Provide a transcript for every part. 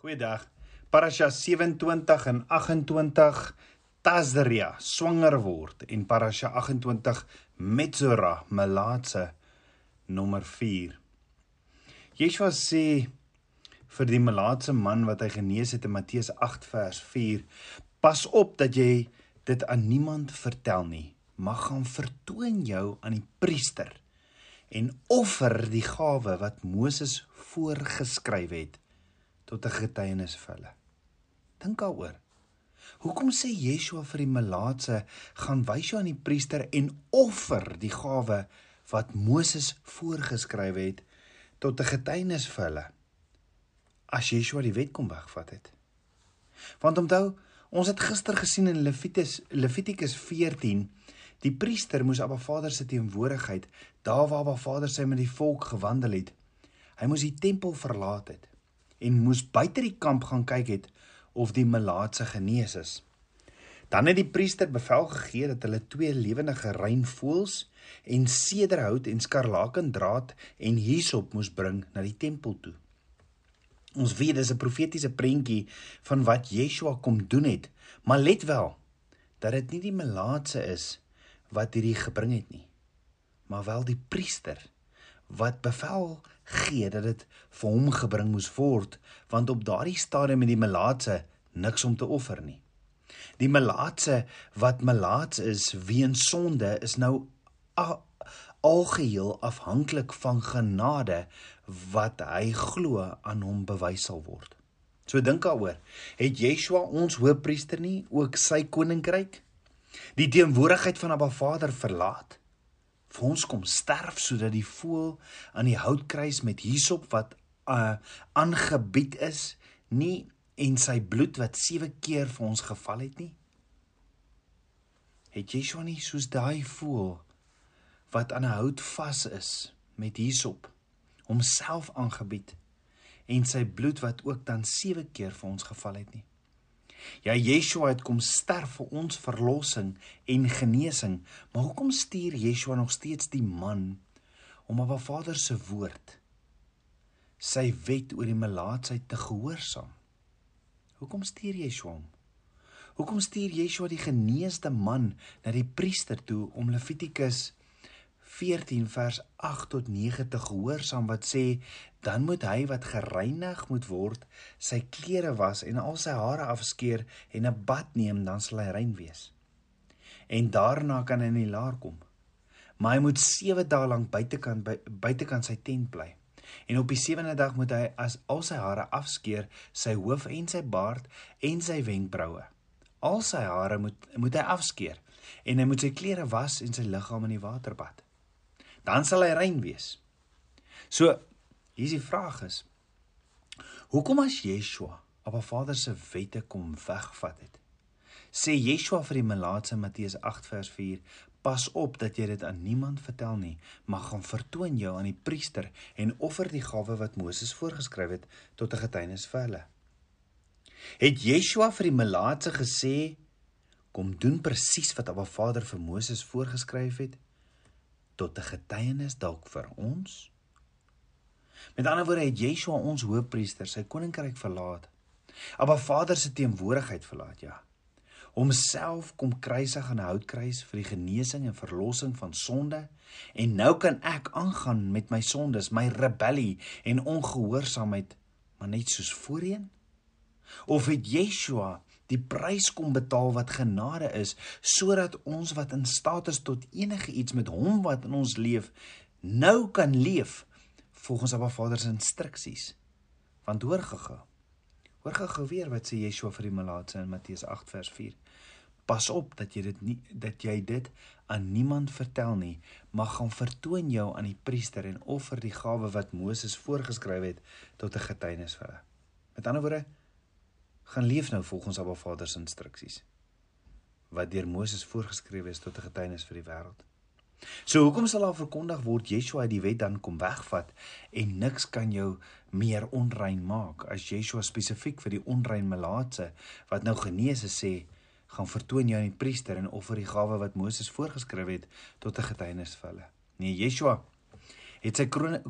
Goeiedag. Parasha 27 en 28 Tazria swanger word en Parasha 28 Metzora Melaatse nommer 4. Yeshua sê vir die Melaatse man wat hy genees het in Matteus 8 vers 4: Pas op dat jy dit aan niemand vertel nie, maar gaan vertoon jou aan die priester en offer die gawe wat Moses voorgeskryf het tot 'n getuienis vir hulle. Dink daaroor. Hoekom sê Yeshua vir die melaatse gaan wys jou aan die priester en offer die gawe wat Moses voorgeskryf het tot 'n getuienis vir hulle? As Yeshua die wet kom wegvat het. Want onthou, ons het gister gesien in Levitikus Levitikus 14 Die priester moes Abba Vader se teenwoordigheid, daar waar Abba Vader sy met die volk gewandel het, hy moes die tempel verlaat het en moes buite die kamp gaan kyk het of die melaatse genees is. Dan het die priester bevel gegee dat hulle twee lewendige rein voëls en sederhout en skarlakendraad en hisop moes bring na die tempel toe. Ons weet dis 'n profetiese prentjie van wat Yeshua kom doen het, maar let wel dat dit nie die melaatse is wat hierdie gebring het nie, maar wel die priester wat bevel gee dat dit vir hom gebring moes word want op daardie stadium met die melaatse niks om te offer nie. Die melaatse wat melaats is weens sonde is nou algeheel afhanklik van genade wat hy glo aan hom bewys sal word. So dink daaroor, het Yeshua ons hoëpriester nie ook sy koninkryk die teenwoordigheid van Abba Vader verlaat? Vir ons kom sterf sodat die voël aan die houtkruis met hisop wat uh, aangebied uh, is nie en sy bloed wat 7 keer vir ons geval het nie? Het Yeshua nie soos daai voël wat aan 'n hout vas is met hisop homself aangebied en sy bloed wat ook dan 7 keer vir ons geval het nie Ja Yeshua het kom sterf vir ons verlossing en genesing. Maar hoekom stuur Yeshua nog steeds die man om op 'n Vader se woord sy wet oor die melaatsheid te gehoorsaam? Hoekom stuur Yeshua hom? Hoekom stuur Yeshua die geneesde man na die priester toe om Levitikus 14 vers 8 tot 9 te gehoorsaam wat sê dan moet hy wat gereinig moet word sy klere was en al sy hare afskeer en 'n bad neem dan sal hy rein wees. En daarna kan hy in die laar kom. Maar hy moet 7 dae lank buitekant buitekant sy tent bly. En op die 7de dag moet hy as al sy hare afskeer, sy hoof en sy baard en sy wenkbroue. Al sy hare moet moet hy afskeer en hy moet sy klere was en sy liggaam in die water bad dan sal hy rein wees. So hier is die vraag is hoekom as Yeshua op 'n Vader se wette kom wegvat het? Sê Yeshua vir die melaatse Matteus 8 vers 4 Pas op dat jy dit aan niemand vertel nie, maar gaan vertoon jou aan die priester en offer die gawe wat Moses voorgeskryf het tot 'n getuienis vir hulle. Het Yeshua vir die melaatse gesê kom doen presies wat Abba Vader vir Moses voorgeskryf het? Tot 'n getuienis dalk vir ons? Met ander woorde het Yeshua ons hoëpriester sy koninkryk verlaat. Maar Vader se teenwoordigheid verlaat, ja. Homself kom kruisig aan 'n houtkruis vir die genesing en verlossing van sonde en nou kan ek aangaan met my sondes, my rebellie en ongehoorsaamheid, maar net soos voorheen? Of het Yeshua die prys kom betaal wat genade is sodat ons wat in staat is tot enige iets met hom wat in ons leef nou kan leef volgens Abba Vader se instruksies. Want hoor gega hoor gega weer wat sê Yeshua vir die malaatse in Matteus 8 vers 4 pas op dat jy dit nie dat jy dit aan niemand vertel nie maar gaan vertoon jou aan die priester en offer die gawe wat Moses voorgeskryf het tot 'n getuienis vir hulle. Met ander woorde gaan leef nou volgens Abba Vader se instruksies wat deur Moses voorgeskryf is tot 'n getuienis vir die wêreld. So hoekom sal daar verkondig word Yeshua die wet dan kom wegvat en niks kan jou meer onrein maak as Yeshua spesifiek vir die onrein melaatse wat nou genees is sê gaan vertoon jou aan die priester en offer die gawe wat Moses voorgeskryf het tot 'n getuienis vir hulle. Nee, Yeshua het sy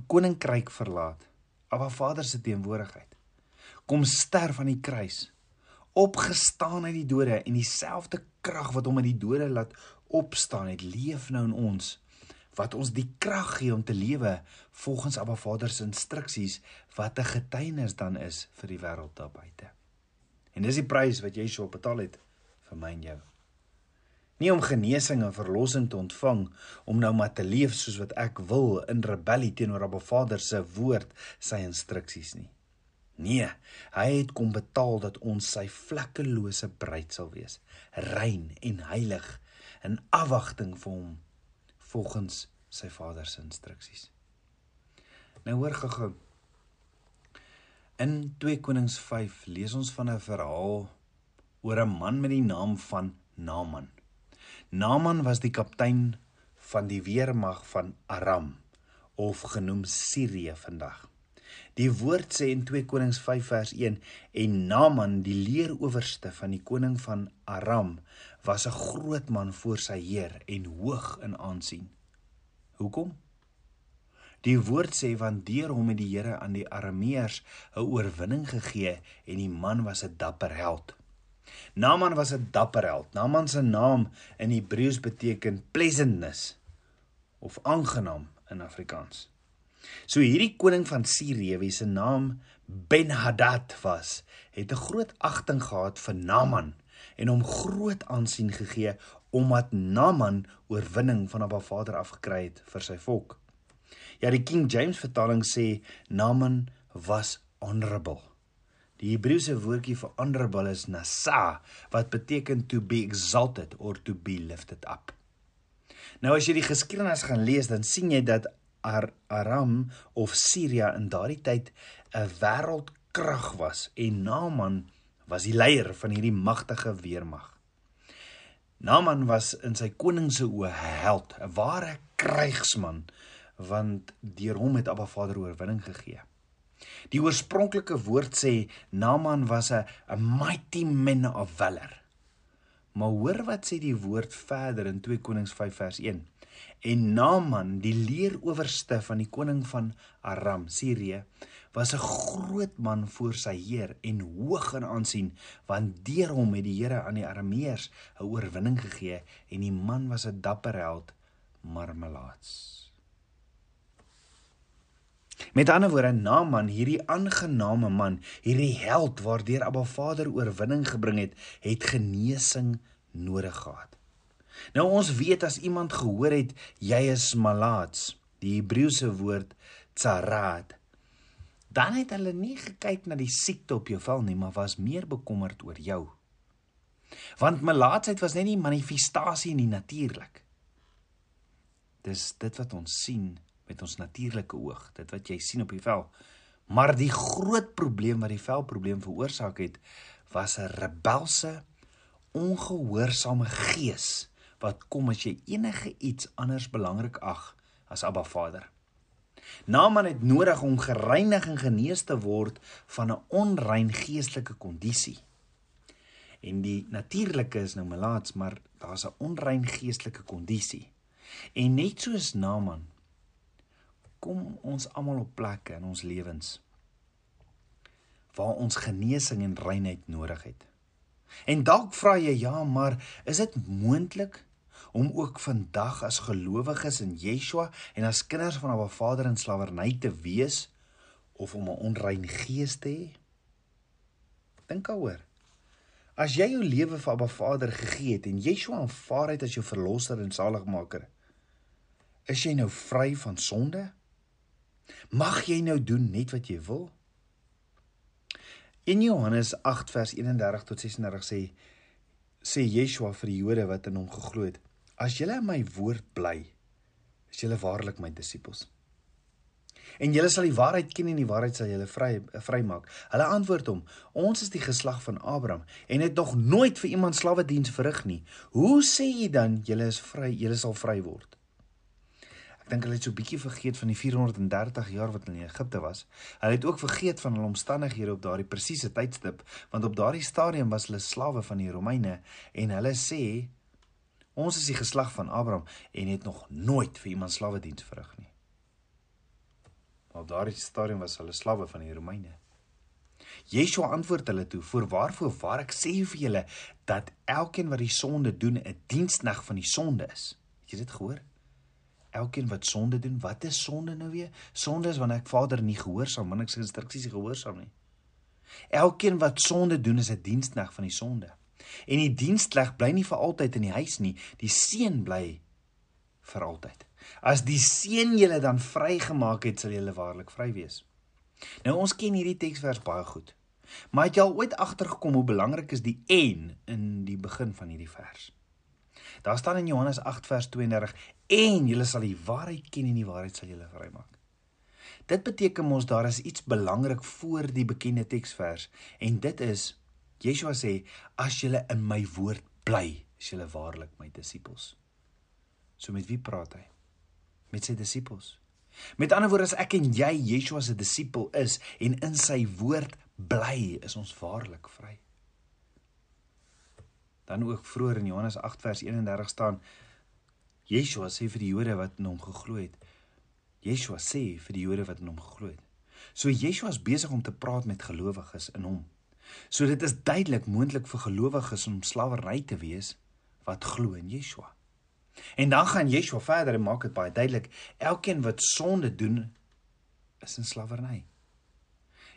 koninkryk verlaat. Abba Vader se teenwoordigheid kom sterf aan die kruis, opgestaan uit die dode en dieselfde krag wat hom uit die dode laat opstaan het, leef nou in ons wat ons die krag gee om te lewe volgens Abba Vader se instruksies wat 'n getuienis dan is vir die wêreld daar buite. En dis die prys wat Yeshua betaal het vir my en jou. Nie om genesing en verlossing te ontvang om nou maar te leef soos wat ek wil in rebellie teenoor Abba Vader se woord, sy instruksies nie. Nee, hy het kom betaal dat ons sy vlekkelose bruid sal wees, rein en heilig in afwagting vir hom volgens sy Vader se instruksies. Nou hoor gou-gou. In 2 Konings 5 lees ons van 'n verhaal oor 'n man met die naam van Naaman. Naaman was die kaptein van die weermag van Aram of genoem Sirië vandag. Die woord sê in 2 Konings 5 vers 1 en Naaman die leeroowerste van die koning van Aram was 'n groot man voor sy heer en hoog in aansien. Hoekom? Die woord sê want deur hom het die Here aan die Arameërs 'n oorwinning gegee en die man was 'n dapper held. Naaman was 'n dapper held. Naaman se naam in Hebreëus beteken pleasantness of aangenaam in Afrikaans. So hierdie koning van Sirië wie se naam Ben-Hadad was, het 'n groot agting gehad vir Naaman en hom groot aansien gegee omdat Naaman oorwinning van Abba Vader afgekry het vir sy volk. Ja, die King James vertaling sê Naaman was honorable. Die Hebreëse woordjie vir honorable is nasa wat beteken to be exalted or to be lifted up. Nou as jy die geskiedenis gaan lees, dan sien jy dat Ar Aram of Siria in daardie tyd 'n wêreldkrag was en Naaman was die leier van hierdie magtige weermag. Naaman was in sy koning se oë 'n held, 'n ware krygsman want deur hom het Abba Vader oorwinning gegee. Die oorspronklike woord sê Naaman was 'n 'n mighty man of valor. Maar hoor wat sê die woord verder in 2 Konings 5 vers 1. En Naaman, die leeroowerste van die koning van Aram, Sirië, was 'n groot man voor sy heer en hoog in aansien, want deur hom het die Here aan die Arameërs 'n oorwinning gegee en die man was 'n dapper held, marmelaats. Met ander woorde, Naaman, hierdie aangename man, hierdie held waardeur Abba Vader oorwinning gebring het, het genesing nodig gehad. Nou ons weet as iemand gehoor het jy is malaats, die Hebreëse woord tsarat, dan het hulle nie gekyk na die siekte op jou vel nie, maar was meer bekommerd oor jou. Want malaatsheid was net nie manifestasie in die natuurlik. Dis dit wat ons sien met ons natuurlike oog, dit wat jy sien op die vel. Maar die groot probleem wat die velprobleem veroorsaak het, was 'n rebelse, ongehoorsame gees wat kom as jy enige iets anders belangrik ag as Abba Vader. Naaman het nodig om gereinig en genees te word van 'n onrein geestelike kondisie. En die natuurlike is nou melaats, maar daar's 'n onrein geestelike kondisie. En net soos Naaman kom ons almal op plekke in ons lewens waar ons genesing en reinheid nodig het. En dalk vra jy ja, maar is dit moontlik om ook vandag as gelowiges in Yeshua en as kinders van Abba Vader in slawerny te wees of om 'n onrein gees te hê? Dink daaroor. As jy jou lewe vir Abba Vader gegee het en Yeshua aanvaar het as jou verlosser en saligmaker, is jy nou vry van sonde? Mag jy nou doen net wat jy wil? In Johannes 8 vers 31 tot 36 sê sê Yeshua vir die Jode wat in hom geglo het: As julle in my woord bly, is julle waarlik my disippels. En julle sal die waarheid ken en die waarheid sal julle vry vrymaak. Hulle antwoord hom: Ons is die geslag van Abraham en het nog nooit vir iemand slawe diens verrig nie. Hoe sê jy dan julle is vry, julle sal vry word? Ek dink hulle het so 'n bietjie vergeet van die 430 jaar wat hulle in Egipte was. Hulle het ook vergeet van hulle omstandighede op daardie presiese tydstip, want op daardie stadium was hulle slawe van die Romeine en hulle sê Ons is die geslag van Abraham en het nog nooit vir iemand slawe diens verrig nie. Maar op daardie stadium was hulle slawe van die Romeine. Yeshua antwoord hulle toe: "Voorwaarvoor waar ek sê vir julle dat elkeen wat die sonde doen 'n dienskneg van die sonde is." Het jy dit gehoor? Elkeen wat sonde doen, wat is sonde nou weer? Sonde is wanneer ek Vader nie gehoorsaam, wanneer ek sy instruksies gehoorsaam nie. Elkeen wat sonde doen is 'n dienskneg van die sonde. En die dienskneg bly nie vir altyd in die huis nie, die seun bly vir altyd. As die seun julle dan vrygemaak het, sal julle waarlik vry wees. Nou ons ken hierdie teksvers baie goed. Maar het jy al ooit agtergekom hoe belangrik is die en in die begin van hierdie vers? Daar staan in Johannes 8 vers 32 en julle sal die waarheid ken en die waarheid sal julle vrymaak. Dit beteken mos daar is iets belangrik voor die bekende teksvers en dit is Yeshua sê as julle in my woord bly, is julle waarlik my disippels. So met wie praat hy? Met sy disippels. Met ander woorde as ek en jy Yeshua se disipel is en in sy woord bly, is ons waarlik vry. Dan ook vroeër in Johannes 8 vers 31 staan Yeshua sê vir die Jode wat in hom geglo het. Yeshua sê vir die Jode wat in hom geglo het. So Yeshua is besig om te praat met gelowiges in hom. So dit is duidelik moontlik vir gelowiges om slawerry te wees wat glo in Yeshua. En dan gaan Yeshua verder en maak dit baie duidelik, elkeen wat sonde doen is in slawerny.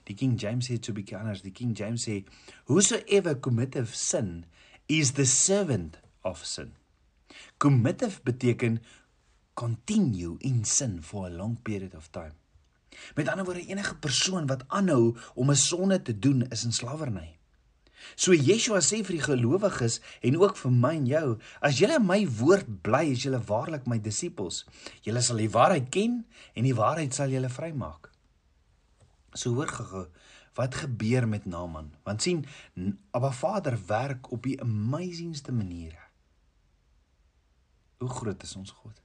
Die King James sê to be honest, die King James sê whosoever committeth sin is the servant of sin. Committeth beteken continue in sin for a long period of time. Met ander woorde enige persoon wat aanhou om 'n sonde te doen is in slawerny. So Yeshua sê vir die gelowiges en ook vir my en jou, as julle my woord bly, is julle waarlik my disippels. Julle sal die waarheid ken en die waarheid sal julle vrymaak. So hoor gou wat gebeur met Naaman. Want sien, Abba Vader werk op die amazingste maniere. Hoe groot is ons God?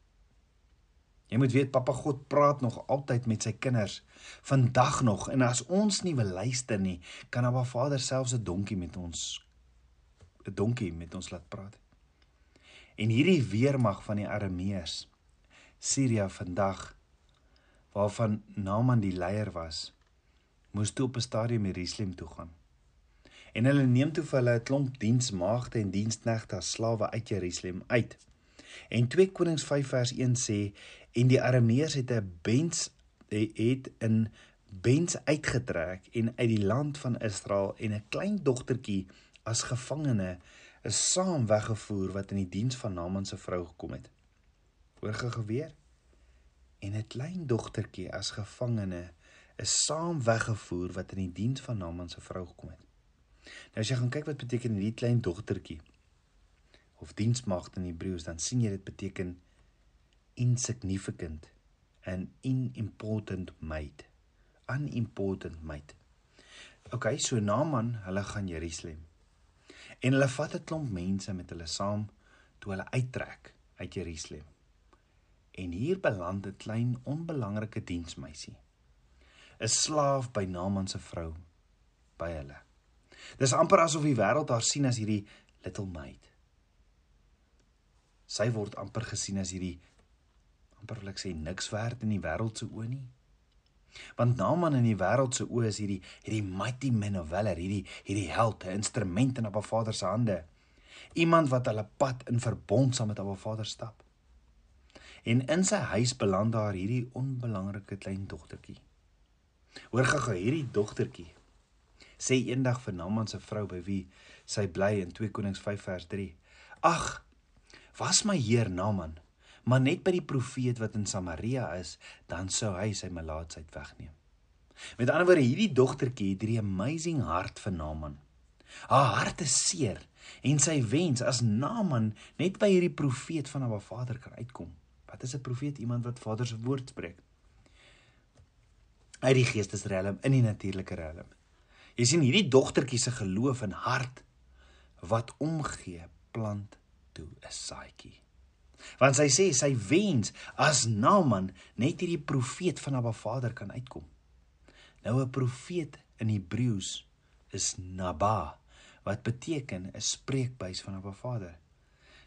Jy moet weet Papa God praat nog altyd met sy kinders vandag nog en as ons nie wil luister nie, kan Abba Vader selfs 'n donkie met ons 'n donkie met ons laat praat. En hierdie weermag van die Arameërs Siria vandag waarvan Naaman die leier was, moes toe op 'n stadium Jerusalem toe gaan. En hulle neem toe vir hulle 'n klomp diensmaagde en diensknegte as slawe uit Jerusalem uit. En 2 Konings 5 vers 1 sê en die Arameërs het 'n bens het in bens uitgetrek en uit die land van Israel en 'n klein dogtertjie as gevangene is saam weggevoer wat in die diens van Naaman se vrou gekom het. Hoor geweer en 'n klein dogtertjie as gevangene is saam weggevoer wat in die diens van Naaman se vrou gekom het. Nou as jy gaan kyk wat beteken hierdie klein dogtertjie of diensmaagd in Hebreëus dan sien jy dit beteken insignificant and unimportant mate. Unimportant mate. OK, so Naaman, hulle gaan Jerusalem. En hulle vat 'n klomp mense met hulle saam toe hulle uittrek uit Jerusalem. En hier beland 'n klein onbelangrike diensmeisie. 'n Slaaf by Naaman se vrou by hulle. Dis amper asof die wêreld haar sien as hierdie little maid. Sy word amper gesien as hierdie amper wil ek sê niks werd in die wêreld se oë nie. Want Naaman in die wêreld se oë is hierdie hierdie mighty man of valor, hierdie hierdie held, 'n instrument in Abba Vader se hande. Iemand wat hulle pad in verbond saam met Abba Vader stap. En in sy huis beland daar hierdie onbelangrike klein dogtertjie. Hoor gou hierdie dogtertjie sê eendag vir Naaman se vrou by wie sy bly in 2 Konings 5 vers 3. Ag, was my heer Naaman maar net by die profeet wat in Samaria is, dan sou hy sy melaatsheid wegneem. Met ander woorde, hierdie dogtertjie het hierdie amazing hart vir Naaman. Haar hart is seer en sy wens as Naaman net by hierdie profeet van haar vader kan uitkom. Wat is 'n profeet? Iemand wat Vader se woord spreek. Uit die geestesrelm in die natuurlike relm. Jy sien hierdie dogtertjie se geloof en hart wat omgee plant toe 'n saadjie. Want sy sê sy wens as Naaman net hierdie profeet van Abba Vader kan uitkom. Nou 'n profeet in Hebreëus is Naba wat beteken 'n spreekbuis van Abba Vader.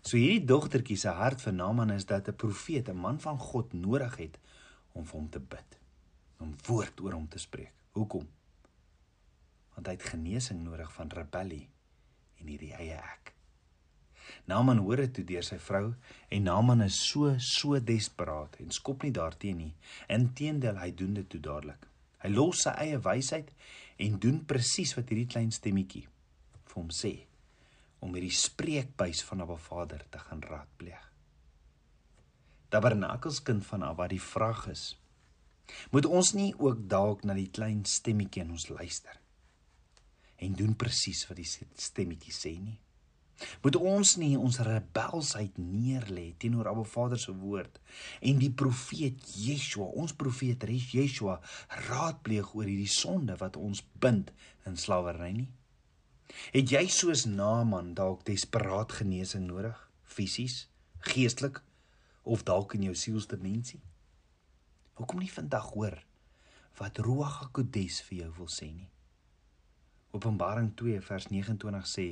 So hierdie dogtertjie se hart vir Naaman is dat 'n profeet, 'n man van God nodig het om vir hom te bid, om woord oor hom te spreek. Hoekom? want hy het genesing nodig van rebellie en hierdie eie ek. Naaman hoor dit toe deur sy vrou en Naaman is so so desperaat en skop nie daarteen nie. Inteendeel, hy doen dit toe dadelik. Hy los sy eie wysheid en doen presies wat hierdie klein stemmetjie vir hom sê om hierdie spreekbuis van Abba Vader te gaan raadpleeg. Tabernakelskind van Abba, die vraag is: Moet ons nie ook dalk na die klein stemmetjie in ons luister en doen presies wat die stemmetjie sê nie? Moet ons nie ons rebelsheid neerlê teenoor Abba Vader se woord en die profeet Yeshua, ons profeet Yeshua, raadpleeg oor hierdie sonde wat ons bind in slawerny nie? Het jy soos Naaman dalk desperaat genesing nodig, fisies, geestelik of dalk in jou sielsdimensie? Hoekom nie vandag hoor wat Ruach HaKodes vir jou wil sê nie? Openbaring 2 vers 29 sê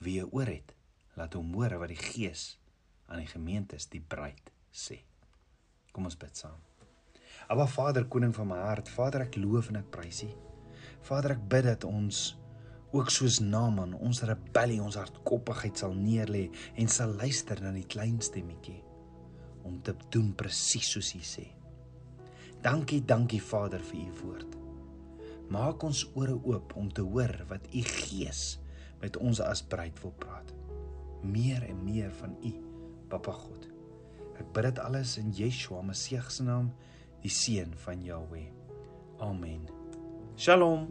wie 'n oor het, laat hom hoor wat die Gees aan die gemeentes die bruid sê. Kom ons bid saam. Aba Vader, koning van my hart, Vader, ek loof en ek prys U. Vader, ek bid dat ons ook soos Naaman ons rebellie, ons hardkoppigheid sal neerlê en sal luister na die klein stemmetjie om te doen presies soos U sê. Dankie, dankie Vader vir U woord. Maak ons ore oop om te hoor wat U Gees met ons as bruid wil praat. Meer en meer van U, Papa God. Ek bid dit alles in Yeshua Messie se naam, die seun van Jahweh. Amen. Shalom.